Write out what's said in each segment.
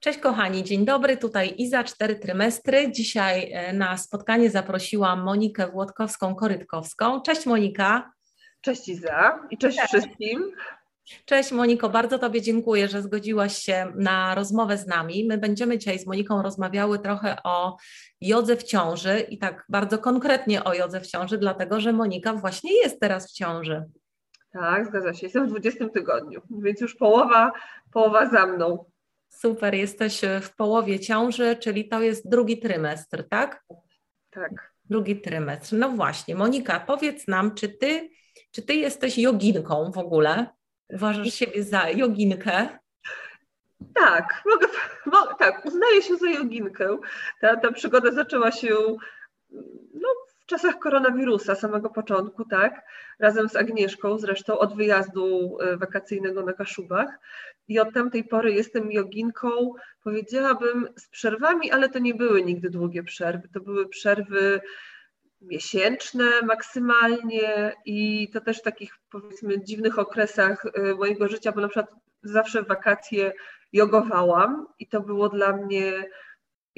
Cześć kochani, dzień dobry, tutaj Iza, cztery trymestry. Dzisiaj e, na spotkanie zaprosiłam Monikę Włodkowską-Korytkowską. Cześć Monika. Cześć Iza i cześć, cześć wszystkim. Cześć Moniko, bardzo Tobie dziękuję, że zgodziłaś się na rozmowę z nami. My będziemy dzisiaj z Moniką rozmawiały trochę o jodze w ciąży i tak bardzo konkretnie o jodze w ciąży, dlatego że Monika właśnie jest teraz w ciąży. Tak, zgadza się. Jestem w 20 tygodniu, więc już połowa, połowa za mną. Super, jesteś w połowie ciąży, czyli to jest drugi trymestr, tak? Tak. Drugi trymestr. No właśnie, Monika, powiedz nam, czy ty, czy ty jesteś joginką w ogóle? Uważasz siebie za joginkę? Tak, mogę, mogę, tak, uznaję się za joginkę. Ta, ta przygoda zaczęła się czasach koronawirusa, samego początku, tak, razem z Agnieszką, zresztą od wyjazdu e, wakacyjnego na Kaszubach. I od tamtej pory jestem joginką, powiedziałabym, z przerwami, ale to nie były nigdy długie przerwy. To były przerwy miesięczne maksymalnie i to też w takich powiedzmy dziwnych okresach y, mojego życia, bo na przykład zawsze w wakacje jogowałam i to było dla mnie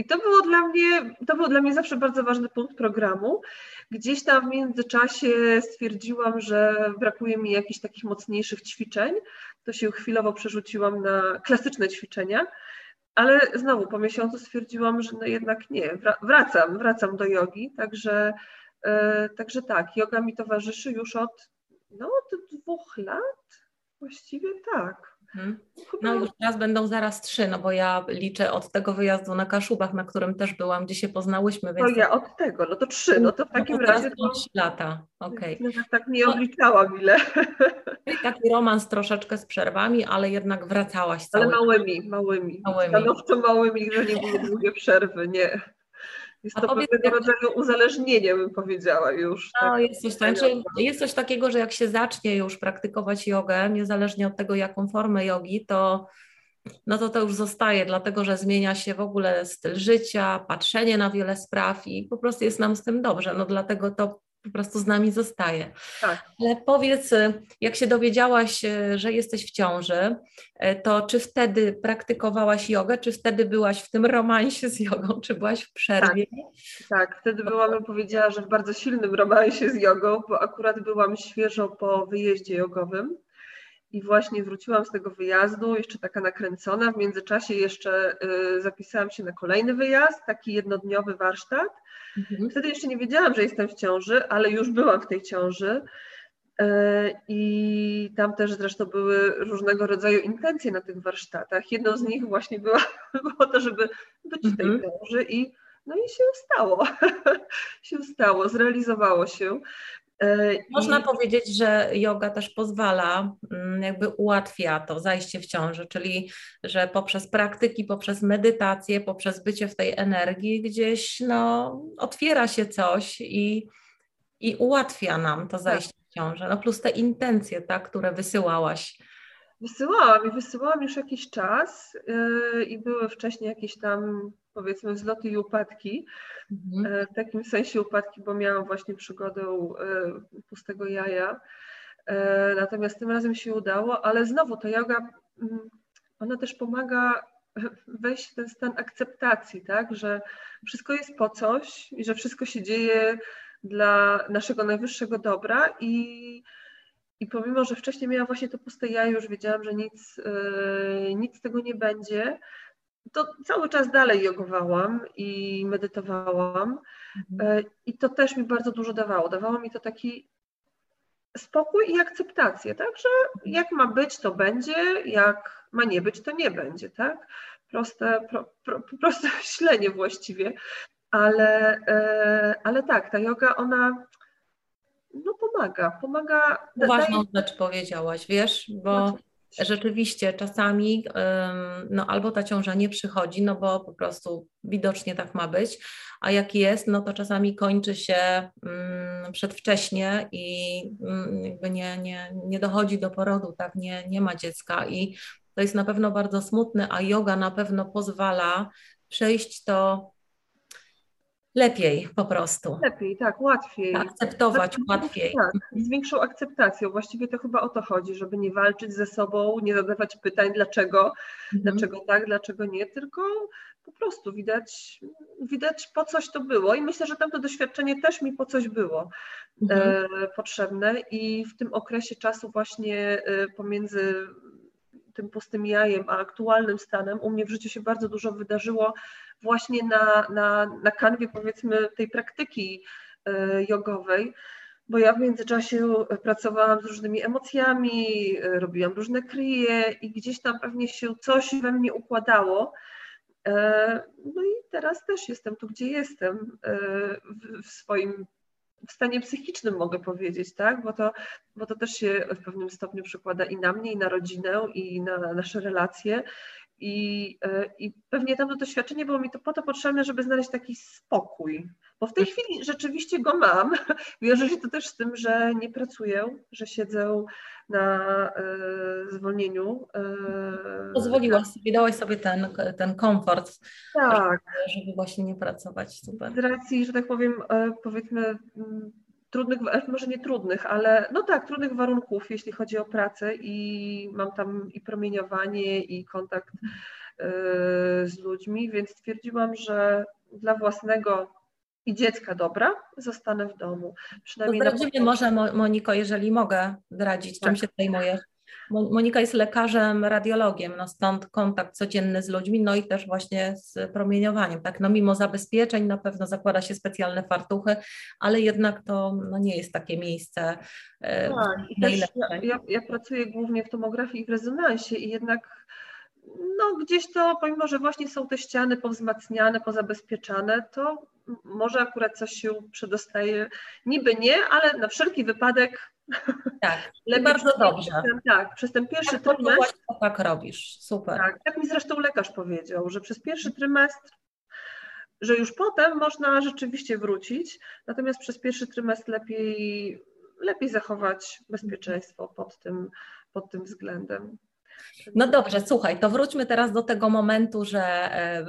i to było dla mnie, to był dla mnie zawsze bardzo ważny punkt programu. Gdzieś tam w międzyczasie stwierdziłam, że brakuje mi jakichś takich mocniejszych ćwiczeń. To się chwilowo przerzuciłam na klasyczne ćwiczenia. Ale znowu po miesiącu stwierdziłam, że no jednak nie, wracam, wracam do jogi, także, yy, także tak, yoga mi towarzyszy już od, no, od dwóch lat, właściwie tak. Mhm. No już teraz będą zaraz trzy, no bo ja liczę od tego wyjazdu na Kaszubach, na którym też byłam, gdzie się poznałyśmy. Więc... No ja od tego, no to trzy, no to w takim no to razie... To... trzy lata, okej. Okay. No, tak nie obliczałam ile. Taki romans troszeczkę z przerwami, ale jednak wracałaś cały Ale małymi, małymi. małymi. Stanowczo małymi, że nie były długie przerwy, nie. Jest to powiedz, pewnego rodzaju uzależnienie, bym powiedziała już. No, tak. jest, coś, znaczy, jest coś takiego, że jak się zacznie już praktykować jogę, niezależnie od tego, jaką formę jogi, to no to to już zostaje, dlatego że zmienia się w ogóle styl życia, patrzenie na wiele spraw i po prostu jest nam z tym dobrze. No dlatego to po prostu z nami zostaje. Tak. Ale powiedz, jak się dowiedziałaś, e, że jesteś w ciąży, e, to czy wtedy praktykowałaś jogę, czy wtedy byłaś w tym romansie z jogą, czy byłaś w przerwie? Tak, tak. wtedy byłam, powiedziała, że w bardzo silnym romansie z jogą, bo akurat byłam świeżo po wyjeździe jogowym i właśnie wróciłam z tego wyjazdu, jeszcze taka nakręcona. W międzyczasie jeszcze y, zapisałam się na kolejny wyjazd, taki jednodniowy warsztat. Mhm. Wtedy jeszcze nie wiedziałam, że jestem w ciąży, ale już byłam w tej ciąży. Y, I tam też zresztą były różnego rodzaju intencje na tych warsztatach. Jedną z nich właśnie była, było to, żeby być w tej mhm. ciąży i no i się stało. się stało, zrealizowało się. E, Można I... powiedzieć, że yoga też pozwala, mm, jakby ułatwia to zajście w ciąży, czyli że poprzez praktyki, poprzez medytację, poprzez bycie w tej energii gdzieś no, otwiera się coś i, i ułatwia nam to zajście tak. w ciąży. No plus te intencje, tak, które wysyłałaś. Wysyłałam i wysyłałam już jakiś czas yy, i były wcześniej jakieś tam powiedzmy wzloty i upadki. Mhm. E, w takim sensie upadki, bo miałam właśnie przygodę e, pustego jaja. Natomiast tym razem się udało, ale znowu ta yoga, mm, ona też pomaga wejść w ten stan akceptacji, tak, że wszystko jest po coś i że wszystko się dzieje dla naszego najwyższego dobra i, i pomimo, że wcześniej miałam właśnie to puste jajo, już wiedziałam, że nic, nic z tego nie będzie, to cały czas dalej jogowałam i medytowałam mhm. E, i to też mi bardzo dużo dawało. Dawało mi to taki spokój i akceptację, tak, że jak ma być, to będzie, jak ma nie być, to nie będzie, tak. Proste, pro, pro, proste myślenie właściwie, ale, e, ale tak, ta yoga, ona no pomaga, pomaga. Ważną daje... rzecz powiedziałaś, wiesz, bo rzeczywiście czasami no, albo ta ciąża nie przychodzi, no bo po prostu widocznie tak ma być, a jak jest, no to czasami kończy się mm, przedwcześnie i mm, jakby nie, nie, nie dochodzi do porodu, tak, nie, nie ma dziecka i to jest na pewno bardzo smutne, a yoga na pewno pozwala przejść to Lepiej po prostu. Lepiej, tak, łatwiej. Akceptować łatwiej. Tak, z większą akceptacją. Właściwie to chyba o to chodzi, żeby nie walczyć ze sobą, nie zadawać pytań, dlaczego, mhm. dlaczego tak, dlaczego nie, tylko po prostu widać, widać po coś to było i myślę, że tamto doświadczenie też mi po coś było mhm. e, potrzebne i w tym okresie czasu właśnie e, pomiędzy tym pustym jajem, a aktualnym stanem u mnie w życiu się bardzo dużo wydarzyło właśnie na, na, na kanwie powiedzmy tej praktyki e, jogowej, bo ja w międzyczasie pracowałam z różnymi emocjami, e, robiłam różne kryje i gdzieś tam pewnie się coś we mnie układało. E, no i teraz też jestem tu, gdzie jestem, w swoim w stanie psychicznym mogę powiedzieć, tak? Bo to, bo to też się w pewnym stopniu przekłada i na mnie, i na rodzinę, i na nasze relacje. I, e, I pewnie tamto doświadczenie było mi to po to potrzebne, żeby znaleźć taki spokój. Bo w tej tak. chwili rzeczywiście go mam. Wiąże się to też z tym, że nie pracuję, że siedzę na e, zwolnieniu. E, Pozwoliłaś sobie, dałaś sobie ten, ten komfort, tak. żeby, żeby właśnie nie pracować. Super. Z racji, że tak powiem, e, powiedzmy trudnych, może nie trudnych, ale no tak, trudnych warunków, jeśli chodzi o pracę i mam tam i promieniowanie i kontakt y, z ludźmi, więc stwierdziłam, że dla własnego i dziecka dobra, zostanę w domu. Przynajmniej Zdradzimy na... może, Moniko, jeżeli mogę zdradzić, tak. czym się zajmujesz. Monika jest lekarzem, radiologiem, no stąd kontakt codzienny z ludźmi, no i też właśnie z promieniowaniem. Tak? No mimo zabezpieczeń na pewno zakłada się specjalne fartuchy, ale jednak to no nie jest takie miejsce e, tak, najlepsze. Ja, ja pracuję głównie w tomografii i w rezonansie i jednak no gdzieś to, pomimo że właśnie są te ściany powzmacniane, pozabezpieczane, to może akurat coś się przedostaje, niby nie, ale na wszelki wypadek tak, lepiej bardzo dobrze. Ten, tak, przez ten pierwszy tak, trymestr. Tak robisz, super. Tak, tak mi zresztą lekarz powiedział, że przez pierwszy trymestr, że już potem można rzeczywiście wrócić, natomiast przez pierwszy trymestr lepiej, lepiej zachować bezpieczeństwo pod tym, pod tym względem. No dobrze, słuchaj, to wróćmy teraz do tego momentu, że e,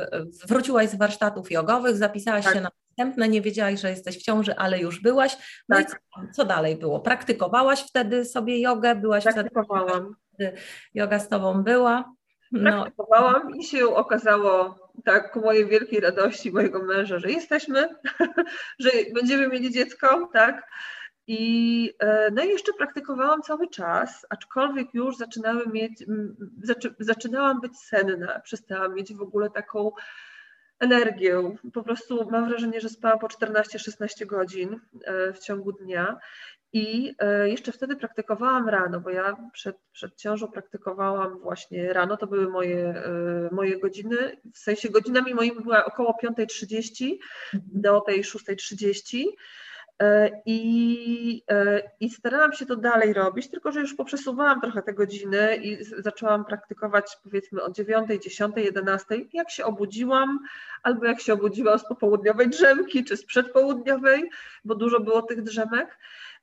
wróciłaś z warsztatów jogowych, zapisałaś tak. się na następne, nie wiedziałaś, że jesteś w ciąży, ale już byłaś. No tak. i co, co, dalej było? Praktykowałaś wtedy sobie jogę? Byłaś Praktykowałam. wtedy, joga z tobą była? No. Praktykowałam i się okazało, tak ku mojej wielkiej radości mojego męża, że jesteśmy, że będziemy mieli dziecko, tak? I, e, no i jeszcze praktykowałam cały czas, aczkolwiek już mieć, zaczy, zaczynałam być senna, przestałam mieć w ogóle taką energię. Po prostu mam wrażenie, że spałam po 14-16 godzin e, w ciągu dnia. I e, jeszcze wtedy praktykowałam rano, bo ja przed, przed ciążą praktykowałam właśnie rano, to były moje, moje godziny, w sensie godzinami moimi była około 5.30 do tej 6.30 E, I, e, I starałam się to dalej robić, tylko że już poprzesuwałam trochę te godziny i zaczęłam praktykować powiedzmy o 9, 10, 11, jak się obudziłam, albo jak się obudziłam z popołudniowej drzemki, czy z przedpołudniowej, bo dużo było tych drzemek.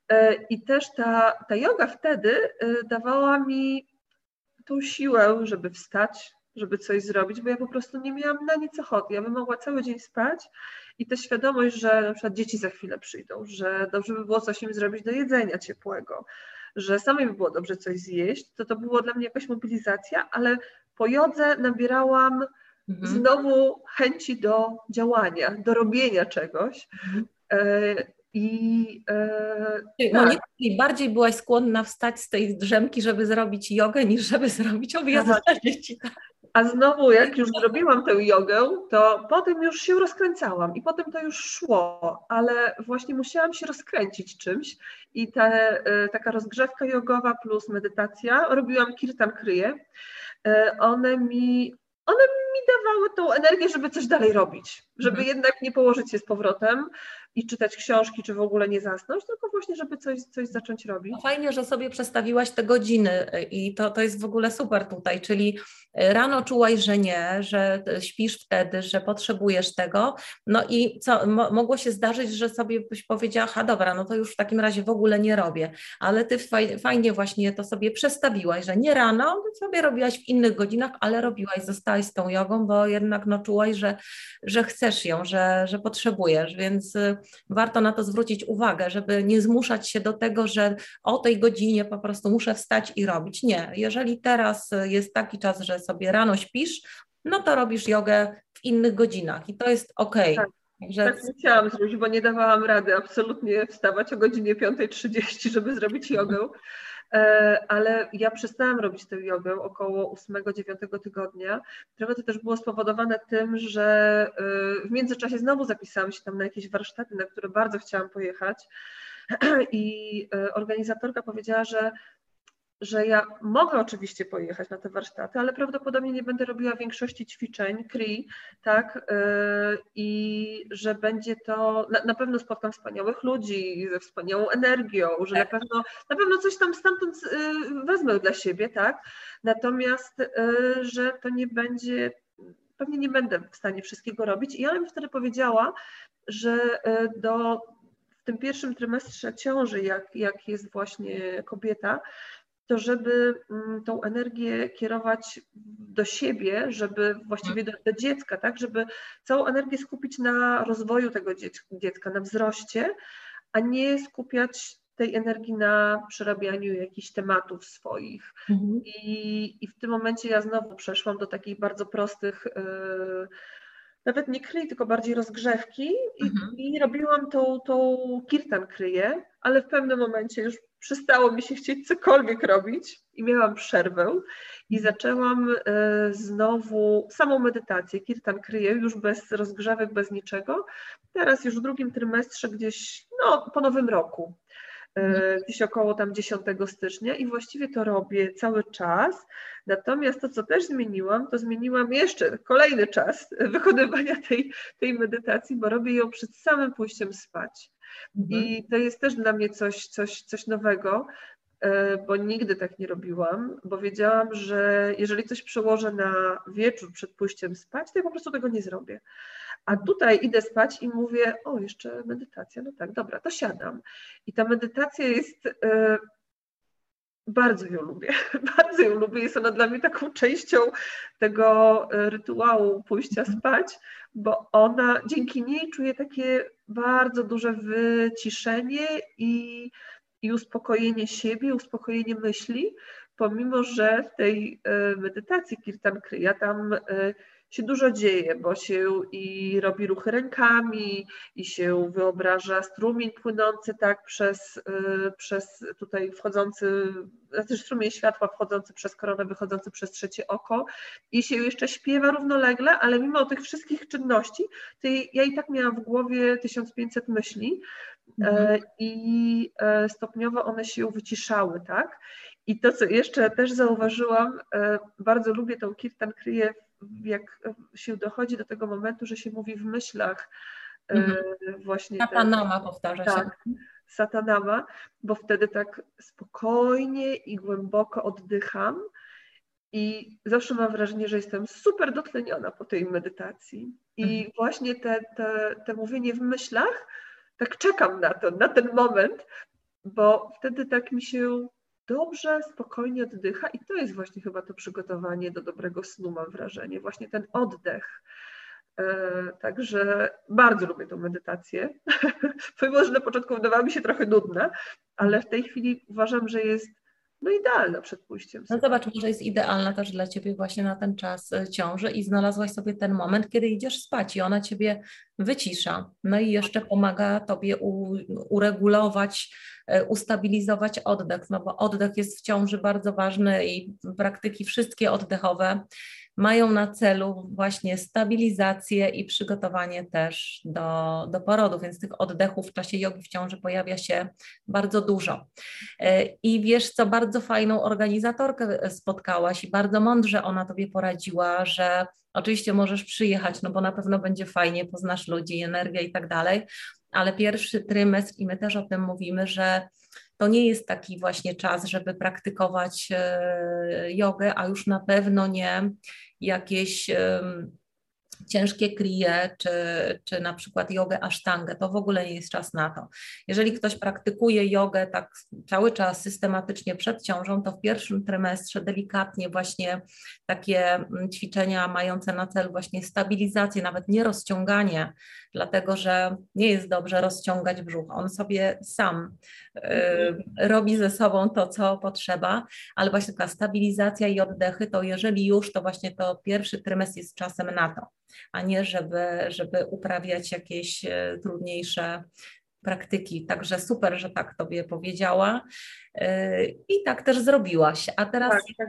E, I też ta, ta yoga wtedy dawała mi tą siłę, żeby wstać, żeby coś zrobić, bo ja po prostu nie miałam na nic ochoty. Ja bym mogła cały dzień spać i ta świadomość, że na przykład dzieci za chwilę przyjdą, że dobrze by było coś im zrobić do jedzenia ciepłego, że samej by było dobrze coś zjeść, to to było dla mnie jakaś mobilizacja, ale po jodze nabierałam mhm. znowu chęci do działania, do robienia czegoś. Mhm. E, i e, tak. bardziej byłaś skłonna wstać z tej drzemki, żeby zrobić jogę, niż żeby zrobić obiad dla dzieci. Tak? A znowu, jak już zrobiłam tę jogę, to potem już się rozkręcałam i potem to już szło, ale właśnie musiałam się rozkręcić czymś i ta, e, taka rozgrzewka jogowa plus medytacja, robiłam kirtan kryje, e, one mi, one mi dawały tą energię, żeby coś dalej robić, żeby mhm. jednak nie położyć się z powrotem, i czytać książki, czy w ogóle nie zasnąć, tylko właśnie, żeby coś, coś zacząć robić. Fajnie, że sobie przestawiłaś te godziny y, i to, to jest w ogóle super tutaj, czyli rano czułaś, że nie, że śpisz wtedy, że potrzebujesz tego, no i co, mo mogło się zdarzyć, że sobie byś powiedziała, a dobra, no to już w takim razie w ogóle nie robię, ale ty fajnie właśnie to sobie przestawiłaś, że nie rano, sobie robiłaś w innych godzinach, ale robiłaś, zostałaś z tą jogą, bo jednak no, czułaś, że, że chcesz ją, że, że potrzebujesz, więc y, warto na to zwrócić uwagę, żeby nie zmuszać się do tego, że o tej godzinie po prostu muszę wstać i robić. Nie, jeżeli teraz jest taki czas, że sobie rano śpisz, no to robisz jogę w innych godzinach i to jest ok. Tak. Także... Tak musiałam zrobić, bo nie dawałam rady absolutnie wstawać o godzinie 5.30, żeby zrobić jogę. E, ale ja przestałam robić tę jogę około 8-9 tygodnia. Trochę to też było spowodowane tym, że e, w międzyczasie znowu zapisałam się tam na jakieś warsztaty, na które bardzo chciałam pojechać. I e, organizatorka powiedziała, że że ja mogę oczywiście pojechać na te warsztaty, ale prawdopodobnie nie będę robiła większości ćwiczeń CRI, tak, yy, i że będzie to, na, na, pewno spotkam wspaniałych ludzi ze wspaniałą energią, że na tak. pewno, na pewno coś tam stamtąd yy, wezmę dla siebie, tak, natomiast, yy, że to nie będzie, pewnie nie będę w stanie wszystkiego robić i ja bym wtedy powiedziała, że do w tym pierwszym trymestrze ciąży, jak, jak jest właśnie kobieta, to żeby mm, tą energię kierować do siebie, żeby właściwie do, do, dziecka, tak, żeby całą energię skupić na rozwoju tego dziecka, na wzroście, a nie skupiać tej energii na przerabianiu jakichś tematów swoich. Mhm. I, I w tym momencie ja znowu przeszłam do takich bardzo prostych, yy, nawet nie kryj, tylko bardziej rozgrzewki i, mhm. i robiłam tą, tą kirtan kryję, ale w pewnym momencie już przestało mi się chcieć cokolwiek robić i miałam przerwę i mhm. zaczęłam e, znowu samą medytację. Kirtan kryję już bez rozgrzewek, bez niczego. Teraz już w drugim trymestrze gdzieś no, po nowym roku. E, mhm. Gdzieś około tam 10 stycznia i właściwie to robię cały czas. Natomiast to, co też zmieniłam, to zmieniłam jeszcze kolejny czas wykonywania tej, tej medytacji, bo robię ją przed samym pójściem spać. Mhm. I to jest też dla mnie coś, coś, coś nowego, e, bo nigdy tak nie robiłam, bo wiedziałam, że jeżeli coś przełożę na wieczór przed pójściem spać, to ja po prostu tego nie zrobię. A tutaj idę spać i mówię, o jeszcze medytacja, no tak, dobra, to siadam. I ta medytacja jest, e, bardzo ją lubię, bardzo ją lubię, jest ona dla mnie taką częścią tego e, rytuału pójścia mhm. spać, bo ona, dzięki niej czuję takie bardzo duże wyciszenie i, i uspokojenie siebie, uspokojenie myśli, pomimo że w tej e, medytacji Kirtan Kriya tam się dużo dzieje, bo się i robi ruchy rękami, i się wyobraża strumień płynący tak przez, y, przez tutaj wchodzący, znaczy strumień światła wchodzący przez koronę, wychodzący przez trzecie oko i się jeszcze śpiewa równolegle, ale mimo tych wszystkich czynności, to ja i tak miałam w głowie 1500 myśli e, mhm. i e, stopniowo one się wyciszały, tak? I to, co jeszcze też zauważyłam, e, bardzo lubię tą kirtan kryję jak się dochodzi do tego momentu, że się mówi w myślach e, mhm. właśnie. Satanama powtarza tak, się. Satanama, bo wtedy tak spokojnie i głęboko oddycham i zawsze mam wrażenie, że jestem super dotleniona po tej medytacji. I mhm. właśnie te, te, te mówienie w myślach, tak czekam na to, na ten moment, bo wtedy tak mi się dobrze, spokojnie oddycha i to jest właśnie chyba to przygotowanie do dobrego snu, mam wrażenie, właśnie ten oddech. E, także bardzo lubię tę medytację. Pomimo, że na początku wydawała mi się trochę nudna, ale w tej chwili uważam, że jest no idealna przed pójściem. No zobacz, może jest idealna też dla Ciebie właśnie na ten czas e, ciąży i znalazłaś sobie ten moment, kiedy idziesz spać i ona Ciebie wycisza. No i jeszcze pomaga Tobie u, uregulować, e, ustabilizować oddech, no bo oddech jest w ciąży bardzo ważny i praktyki wszystkie oddechowe mają na celu właśnie stabilizację i przygotowanie też do, do porodu, więc tych oddechów w czasie jogi w ciąży pojawia się bardzo dużo. E, I wiesz co, bardzo fajną organizatorkę spotkałaś i bardzo mądrze ona tobie poradziła, że oczywiście możesz przyjechać, no bo na pewno będzie fajnie, poznasz ludzi, energię i tak dalej, ale pierwszy trymestr i my też o tym mówimy, że to nie jest taki właśnie czas, żeby praktykować e, jogę, a już na pewno nie jakieś ciężkie krije, czy, czy na przykład jogę asztangę, to w ogóle nie jest czas na to. Jeżeli ktoś praktykuje jogę tak cały czas systematycznie przed ciążą, to w pierwszym trymestrze delikatnie właśnie takie mm, ćwiczenia mające na celu właśnie stabilizację, nawet nie rozciąganie, dlatego że nie jest dobrze rozciągać brzuch. On sobie sam y, robi ze sobą to, co potrzeba, ale właśnie taka stabilizacja i oddechy, to jeżeli już, to właśnie to pierwszy trymestr jest czasem na to a nie żeby, żeby uprawiać jakieś e, trudniejsze praktyki. Także super, że tak Tobie powiedziała. E, I tak też zrobiłaś. A teraz tak, tak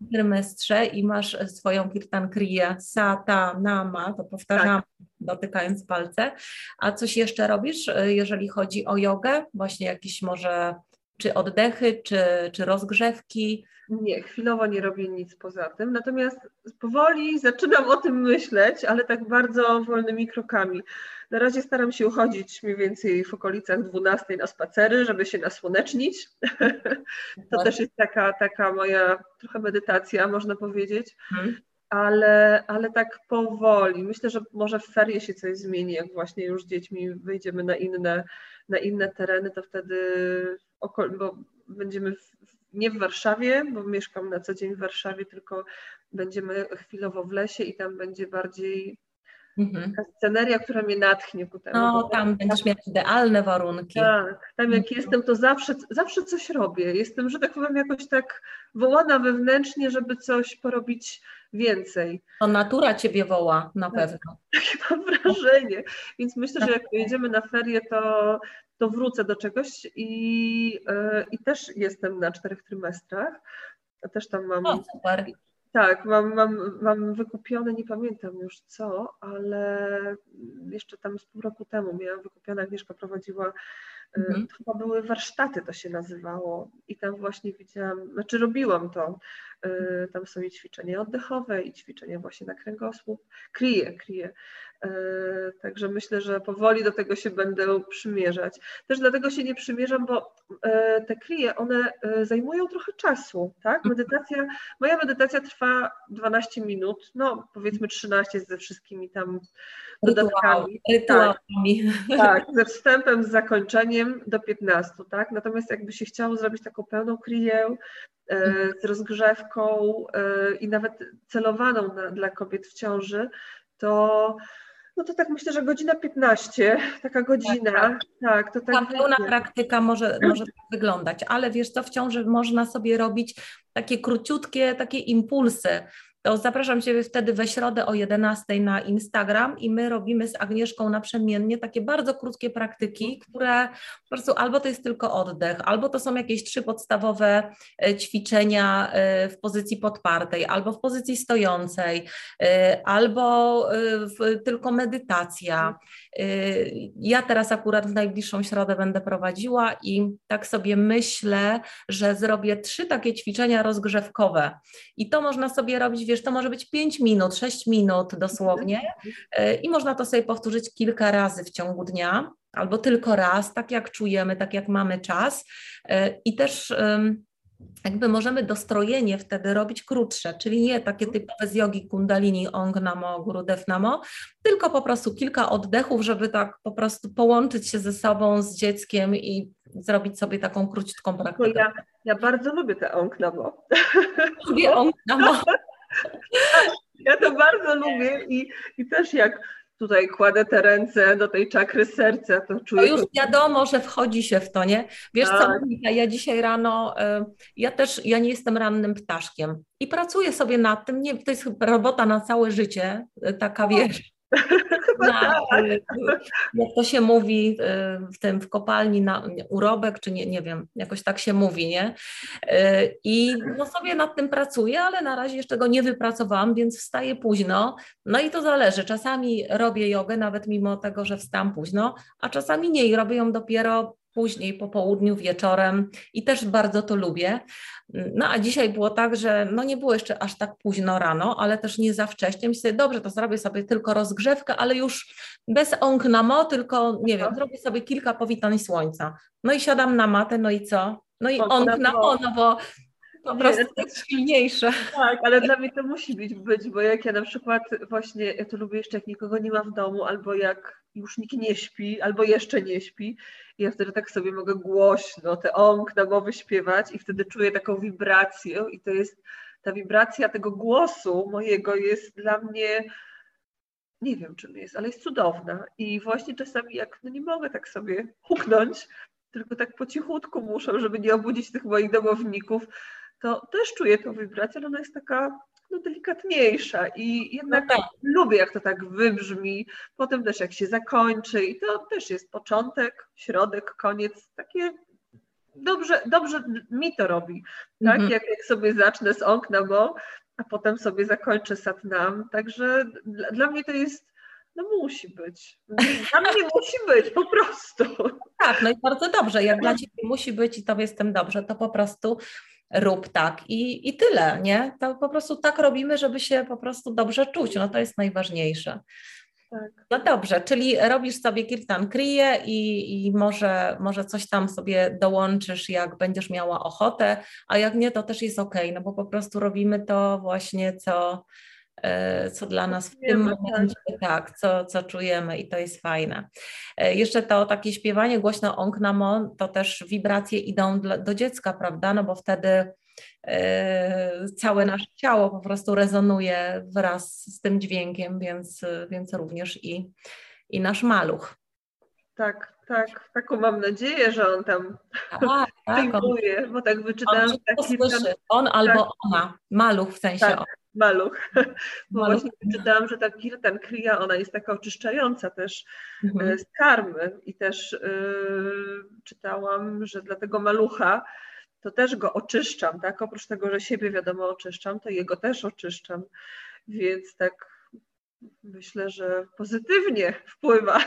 w trymestrze i masz swoją kirtan kriya sata nama, to powtarzam, tak. dotykając palce. A coś jeszcze robisz, e, jeżeli chodzi o jogę? Właśnie jakieś może czy oddechy, czy, czy rozgrzewki? Nie, chwilowo nie robię nic poza tym, natomiast powoli zaczynam o tym myśleć, ale tak bardzo wolnymi krokami. Na razie staram się uchodzić mniej więcej w okolicach 12 na spacery, żeby się nasłonecznić. To też jest taka, taka moja trochę medytacja, można powiedzieć. Hmm. Ale, ale tak powoli. Myślę, że może w ferie się coś zmieni, jak właśnie już z dziećmi wyjdziemy na inne, na inne tereny, to wtedy bo będziemy w, nie w Warszawie, bo mieszkam na co dzień w Warszawie, tylko będziemy chwilowo w lesie i tam będzie bardziej mhm. taka sceneria, która mnie natchnie ku temu. No, tam będziesz mieć idealne warunki. Tak, tam jak mhm. jestem, to zawsze, zawsze coś robię. Jestem, że tak powiem, jakoś tak wołana wewnętrznie, żeby coś porobić więcej. To natura ciebie woła na tak. pewno. Takie mam wrażenie. Więc myślę, że jak pojedziemy na ferie, to, to wrócę do czegoś i, e, i też jestem na czterech trymestrach. Też tam mam. O, super. Tak, mam, mam, mam wykupione, nie pamiętam już co, ale jeszcze tam z pół roku temu miałam wykupione, Agnieszka prowadziła Mhm. To chyba były warsztaty, to się nazywało. I tam właśnie widziałam, znaczy robiłam to. Y, tam są i ćwiczenia oddechowe, i ćwiczenia właśnie na kręgosłup. Kryję, kryję. Y, także myślę, że powoli do tego się będę przymierzać. Też dlatego się nie przymierzam, bo y, te kryje, one zajmują trochę czasu, tak? Mhm. Medytacja, moja medytacja trwa 12 minut, no powiedzmy 13 ze wszystkimi tam dodatkami. Rytuałami. Tak, tak, ze wstępem, z zakończeniem do 15, tak? Natomiast jakby się chciało zrobić taką pełną kryję e, z rozgrzewką e, i nawet celowaną na, dla kobiet w ciąży, to no to tak myślę, że godzina 15, taka godzina. Tak, tak. tak to tak Ta pełna praktyka może, może tak wyglądać, ale wiesz co, w ciąży można sobie robić takie króciutkie, takie impulsy to zapraszam Cię wtedy we środę o 11 na Instagram i my robimy z Agnieszką naprzemiennie takie bardzo krótkie praktyki, które po prostu albo to jest tylko oddech, albo to są jakieś trzy podstawowe e, ćwiczenia e, w pozycji podpartej, albo w pozycji stojącej, e, albo tylko medytacja. Ja teraz akurat w najbliższą środę będę prowadziła i tak sobie myślę, że zrobię trzy takie ćwiczenia rozgrzewkowe i to można sobie robić, wiesz, to może być 5 minut, 6 minut dosłownie e, i można to sobie powtórzyć kilka razy w ciągu dnia albo tylko raz, tak jak czujemy, tak jak mamy czas e, i też jakby możemy dostrojenie wtedy robić krótsze, czyli nie takie typowe z jogi kundalini, ong namo, gurudev namo, tylko po prostu kilka oddechów, żeby tak po prostu połączyć się ze sobą, z dzieckiem i zrobić sobie taką króciutką praktykę. Ja, ja bardzo lubię te ong namo. Lubię ong namo. Ja to bardzo lubię i, i też jak tutaj kładę te ręce do tej czakry serca, to czuję... To już wiadomo, że wchodzi się w to, nie? Wiesz tak. co, Monika, ja dzisiaj rano, y, ja też, ja nie jestem rannym ptaszkiem i pracuję sobie nad tym, nie, to jest robota na całe życie, y, taka wiesz, na, tak. jak to się mówi y, w tym w kopalni na urobek, czy nie, nie wiem, jakoś tak się mówi, nie? Y, I no sobie nad tym pracuję, ale na razie jeszcze go nie wypracowałam, więc wstaję późno. No i to zależy. Czasami robię jogę, nawet mimo tego, że wstam późno, a czasami nie i robię ją dopiero później po południu, wieczorem i też bardzo to lubię. No a dzisiaj było tak, że no nie było jeszcze aż tak późno rano, ale też nie za wcześnie. Myślę, dobrze, to zrobię sobie tylko rozgrzewkę, ale już bez ong na mo, tylko nie wiem, zrobię sobie kilka powitań słońca. No i siadam na matę, no i co? No i ong na mo, no bo Po prostu nie, jest silniejsze. Tak, ale dla mnie to musi być, być, bo jak ja na przykład właśnie, ja to lubię jeszcze jak nikogo nie ma w domu, albo jak już nikt nie śpi, albo jeszcze nie śpi, i ja wtedy tak sobie mogę głośno te na mowy śpiewać i wtedy czuję taką wibrację i to jest, ta wibracja tego głosu mojego jest dla mnie nie wiem czym jest, ale jest cudowna. I właśnie czasami jak no nie mogę tak sobie huknąć, tylko tak po cichutku muszę, żeby nie obudzić tych moich domowników, to też czuję tą wibrację, ale ona jest taka no, delikatniejsza i jednak no tak. lubię, jak to tak wybrzmi. Potem też jak się zakończy i to też jest początek, środek, koniec, takie dobrze, dobrze mi to robi. Tak? Mhm. Jak, jak sobie zacznę z okna, bo a potem sobie zakończę Satnam. Także dla, dla mnie to jest no musi być. Dla mnie musi być, po prostu. Tak, no i bardzo dobrze. Jak dla Ciebie musi być i Tobie z tym dobrze, to po prostu rób tak i, i tyle, nie? To po prostu tak robimy, żeby się po prostu dobrze czuć. No to jest najważniejsze. Tak. No dobrze, czyli robisz sobie kirtan kriję i, i może, może coś tam sobie dołączysz, jak będziesz miała ochotę, a jak nie, to też jest ok, no bo po prostu robimy to właśnie, co, co dla nas w tym momencie, tak, co, co czujemy i to jest fajne. E, jeszcze to takie śpiewanie głośno ong namo, to też wibracje idą do dziecka, prawda, no bo wtedy E, całe nasze ciało po prostu rezonuje wraz z tym dźwiękiem, więc, więc również i, i nasz maluch. Tak, tak, taką mam nadzieję, że on tam tak, tak, on, bo tak wyczytałam. On, taki on albo tak, ona, maluch w sensie tak. Maluch. Bo maluch. właśnie wyczytałam, że ta kirtan kriya, ona jest taka oczyszczająca też mhm. E, z karmy i też yy, czytałam, że dla tego malucha to też go oczyszczam, tak? Oprócz tego, że siebie wiadomo oczyszczam, to jego też oczyszczam. Więc tak myślę, że pozytywnie wpływa.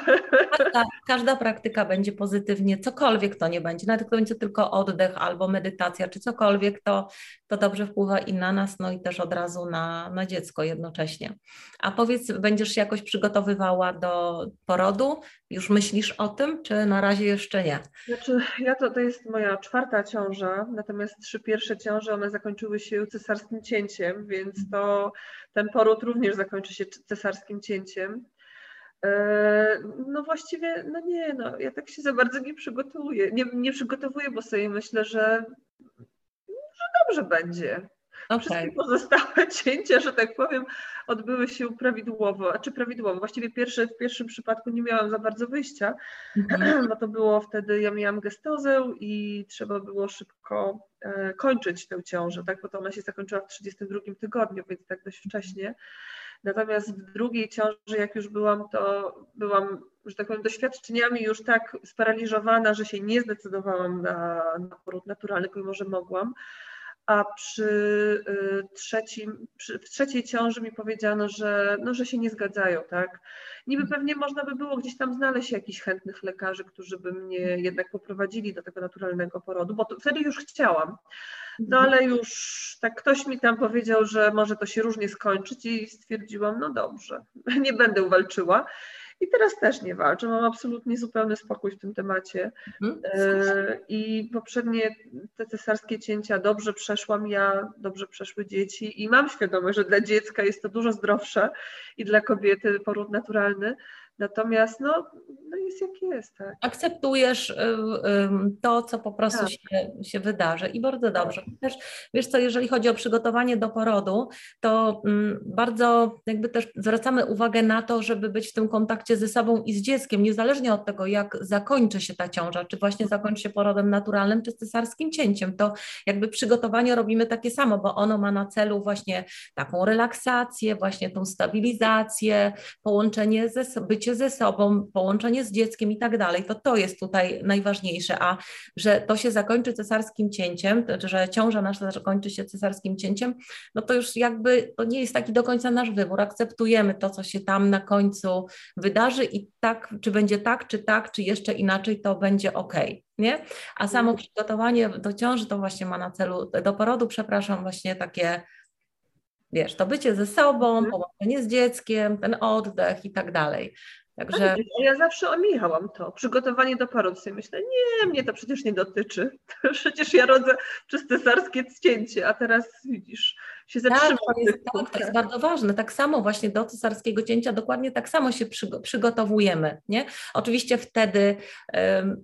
Każda, każda, praktyka będzie pozytywnie, cokolwiek to nie będzie, nawet to będzie tylko oddech albo medytacja, czy cokolwiek, to, to dobrze wpływa i na nas, no i też od razu na, na dziecko jednocześnie. A powiedz, będziesz się jakoś przygotowywała do porodu? Już myślisz o tym, czy na razie jeszcze nie? Znaczy, ja to, to jest moja czwarta ciąża, natomiast trzy pierwsze ciąże, one zakończyły się cesarskim cięciem, więc to ten poród również zakończy się cesarskim cięciem. E, no właściwie, no nie, no ja tak się za bardzo nie przygotowuję. Nie, nie przygotowuję, bo sobie myślę, że, że dobrze będzie. Okay. Wszystkie pozostałe cięcia, że tak powiem, odbyły się prawidłowo, a czy prawidłowo. Właściwie pierwsze, w pierwszym przypadku nie miałam za bardzo wyjścia, mm-hmm. bo to było wtedy, ja miałam gestozę i trzeba było szybko e, kończyć tę ciążę, tak, bo to ona się zakończyła w 32 tygodniu, więc tak dość wcześnie. Natomiast w drugiej ciąży, jak już byłam, to byłam, że tak powiem, doświadczeniami już tak sparaliżowana, że się nie zdecydowałam na, na poród naturalny, pomimo że mogłam a przy y, trzecim, przy, w trzeciej ciąży mi powiedziano, że, no, że się nie zgadzają, tak. Niby pewnie można by było gdzieś tam znaleźć jakichś chętnych lekarzy, którzy by mnie jednak poprowadzili do tego naturalnego porodu, bo to, wtedy już chciałam. No mhm. ale już tak ktoś mi tam powiedział, że może to się różnie skończyć i stwierdziłam, no dobrze, nie będę walczyła. I teraz też nie walczę, mam absolutnie zupełny spokój w tym temacie. Mhm. E, I poprzednie te cesarskie cięcia dobrze przeszłam ja, dobrze przeszły dzieci i mam świadomość, że dla dziecka jest to dużo zdrowsze i dla kobiety poród naturalny. Natomiast no, no jest jak jest. Tak. Akceptujesz y, to, co po prostu tak. się, się wydarzy i bardzo dobrze. Też, wiesz co, jeżeli chodzi o przygotowanie do porodu, to mm, bardzo jakby też zwracamy uwagę na to, żeby być w tym kontakcie ze sobą i z dzieckiem, niezależnie od tego, jak zakończy się ta ciąża, czy właśnie zakończy się porodem naturalnym, czy cesarskim cięciem, to jakby przygotowanie robimy takie samo, bo ono ma na celu właśnie taką relaksację, właśnie tą stabilizację, połączenie ze bycie ze sobą, połączenie z dzieckiem i tak dalej, to to jest tutaj najważniejsze, a że to się zakończy cesarskim cięciem, że ciąża nasza zakończy się cesarskim cięciem, no to już jakby to nie jest taki do końca nasz wybór, akceptujemy to, co się tam na końcu wydarzy i tak, czy będzie tak, czy tak, czy jeszcze inaczej, to będzie ok. Nie? A samo mhm. przygotowanie do ciąży to właśnie ma na celu, do porodu, przepraszam, właśnie takie wiesz, to bycie ze sobą, mhm. połączenie z dzieckiem, ten oddech i tak dalej. Także... Ja zawsze omijałam to. Przygotowanie do porodu. Myślę, nie, mnie to przecież nie dotyczy. Przecież ja rodzę przez cesarskie cięcie, a teraz widzisz, się tak, zatrzyma. Tak, to jest, tak, to jest bardzo ważne. Tak samo właśnie do cesarskiego cięcia dokładnie tak samo się przygotowujemy. Nie? Oczywiście wtedy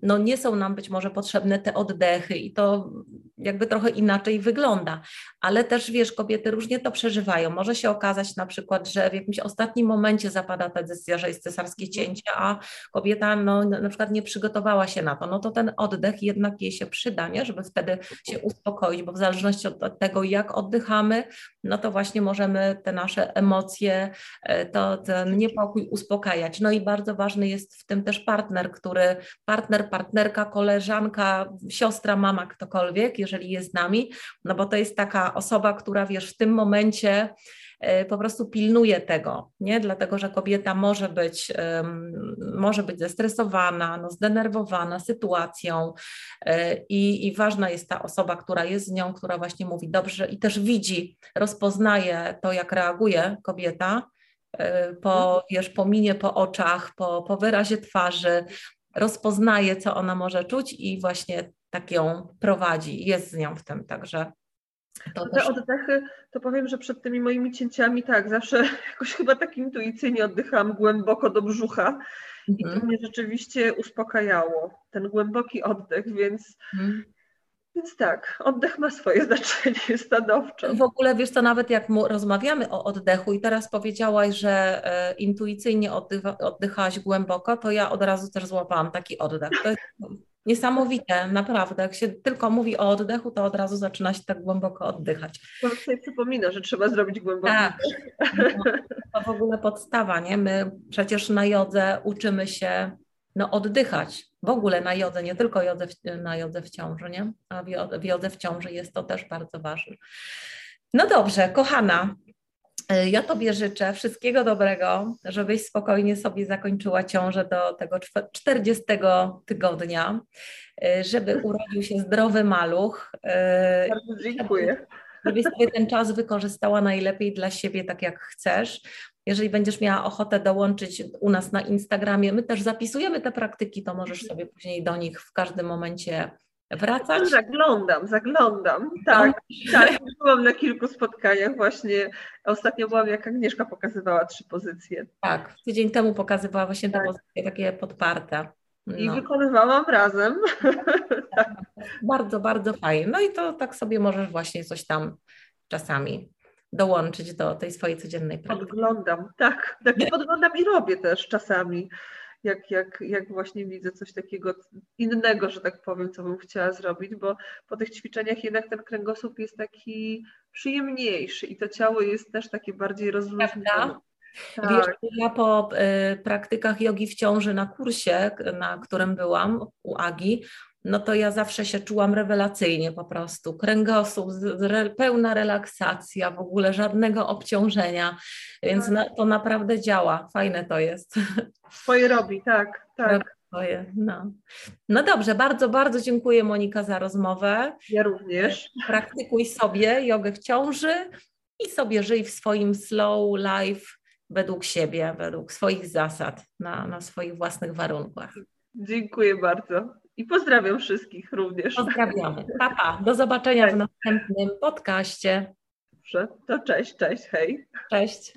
no, nie są nam być może potrzebne te oddechy i to jakby trochę inaczej wygląda, ale też wiesz, kobiety różnie to przeżywają. Może się okazać na przykład, że w jakimś ostatnim momencie zapada ta decyzja, że jest cesarskie cięcie, a kobieta no, na przykład nie przygotowała się na to, no to ten oddech jednak jej się przyda, nie? żeby wtedy się uspokoić, bo w zależności od tego, jak oddychamy, no to właśnie możemy te nasze emocje, e, to ten niepokój uspokajać. No i bardzo ważny jest w tym też partner, który, partner, partnerka, koleżanka, siostra, mama, ktokolwiek, jeżeli jest z nami, no bo to jest taka osoba, która wiesz, w tym momencie po prostu pilnuje tego, nie? Dlatego, że kobieta może być, może być zestresowana, no, zdenerwowana sytuacją e, i, i ważna jest ta osoba, która jest z nią, która właśnie mówi dobrze i też widzi, rozpoznaje to, jak reaguje kobieta, e, po, mhm. wiesz, po minie, po oczach, po, po wyrazie twarzy, rozpoznaje, co ona może czuć i właśnie tak ją prowadzi, jest z nią w tym, także to Te też... oddechy, to powiem, że przed tymi moimi cięciami tak, zawsze jakoś chyba tak intuicyjnie oddychałam głęboko do brzucha i to mhm. mnie rzeczywiście uspokajało, ten głęboki oddech, więc mhm. Więc tak, oddech ma swoje znaczenie stanowcze. W ogóle wiesz to nawet jak rozmawiamy o oddechu i teraz powiedziałaś, że e, intuicyjnie oddycha, oddychałaś głęboko, to ja od razu też złapałam taki oddech. To jest Niesamowite, naprawdę. Jak się tylko mówi o oddechu, to od razu zaczyna się tak głęboko oddychać. To sobie przypomina, że trzeba zrobić głęboki tak. No, to w ogóle podstawa, nie? My przecież na jodze uczymy się no, oddychać. W ogóle na jodze, nie tylko jodze w, na jodze w ciąży, nie? A w jodze w ciąży jest to też bardzo ważne. No dobrze, kochana, ja Tobie życzę wszystkiego dobrego, żebyś spokojnie sobie zakończyła ciążę do tego 40 tygodnia, e, żeby urodził się zdrowy maluch. E, Bardzo dziękuję. Żebyś sobie ten czas wykorzystała najlepiej dla siebie, tak jak chcesz. Jeżeli będziesz miała ochotę dołączyć u nas na Instagramie, my też zapisujemy te praktyki, to możesz sobie później do nich w każdym momencie wracać? Zaglądam, zaglądam. Tak, tak. Byłam na kilku spotkaniach właśnie. Ostatnio byłam, jak Agnieszka pokazywała trzy pozycje. Tak, tydzień temu pokazywała właśnie tak. te pozycje takie podparte. No. I wykonywałam razem. tak. Bardzo, bardzo fajnie. No i to tak sobie możesz właśnie coś tam czasami dołączyć do tej swojej codziennej pracy. Podglądam, tak. Tak podglądam i robię też czasami jak, jak, jak właśnie widzę coś takiego innego, że tak powiem, co bym chciała zrobić, bo po tych ćwiczeniach jednak ten kręgosłup jest taki przyjemniejszy i to ciało jest też takie bardziej rozluźnione. Tak. Wiesz, ja po y, praktykach jogi w ciąży na kursie, na którym byłam u Agi, no to ja zawsze się czułam rewelacyjnie po prostu. Kręgosłup, re, pełna relaksacja, w ogóle żadnego obciążenia, więc tak. na, to naprawdę działa. Fajne to jest. Swoje robi, tak, tak. Swoje, no. no dobrze, bardzo, bardzo dziękuję Monika za rozmowę. Ja również. Praktykuj sobie jogę w ciąży i sobie żyj w swoim slow life według siebie, według swoich zasad, na, na swoich własnych warunkach. Dziękuję bardzo. I pozdrawiam wszystkich również. Pozdrawiamy. Papa, do zobaczenia w następnym podcaście. Dobrze, to cześć, cześć, hej. Cześć.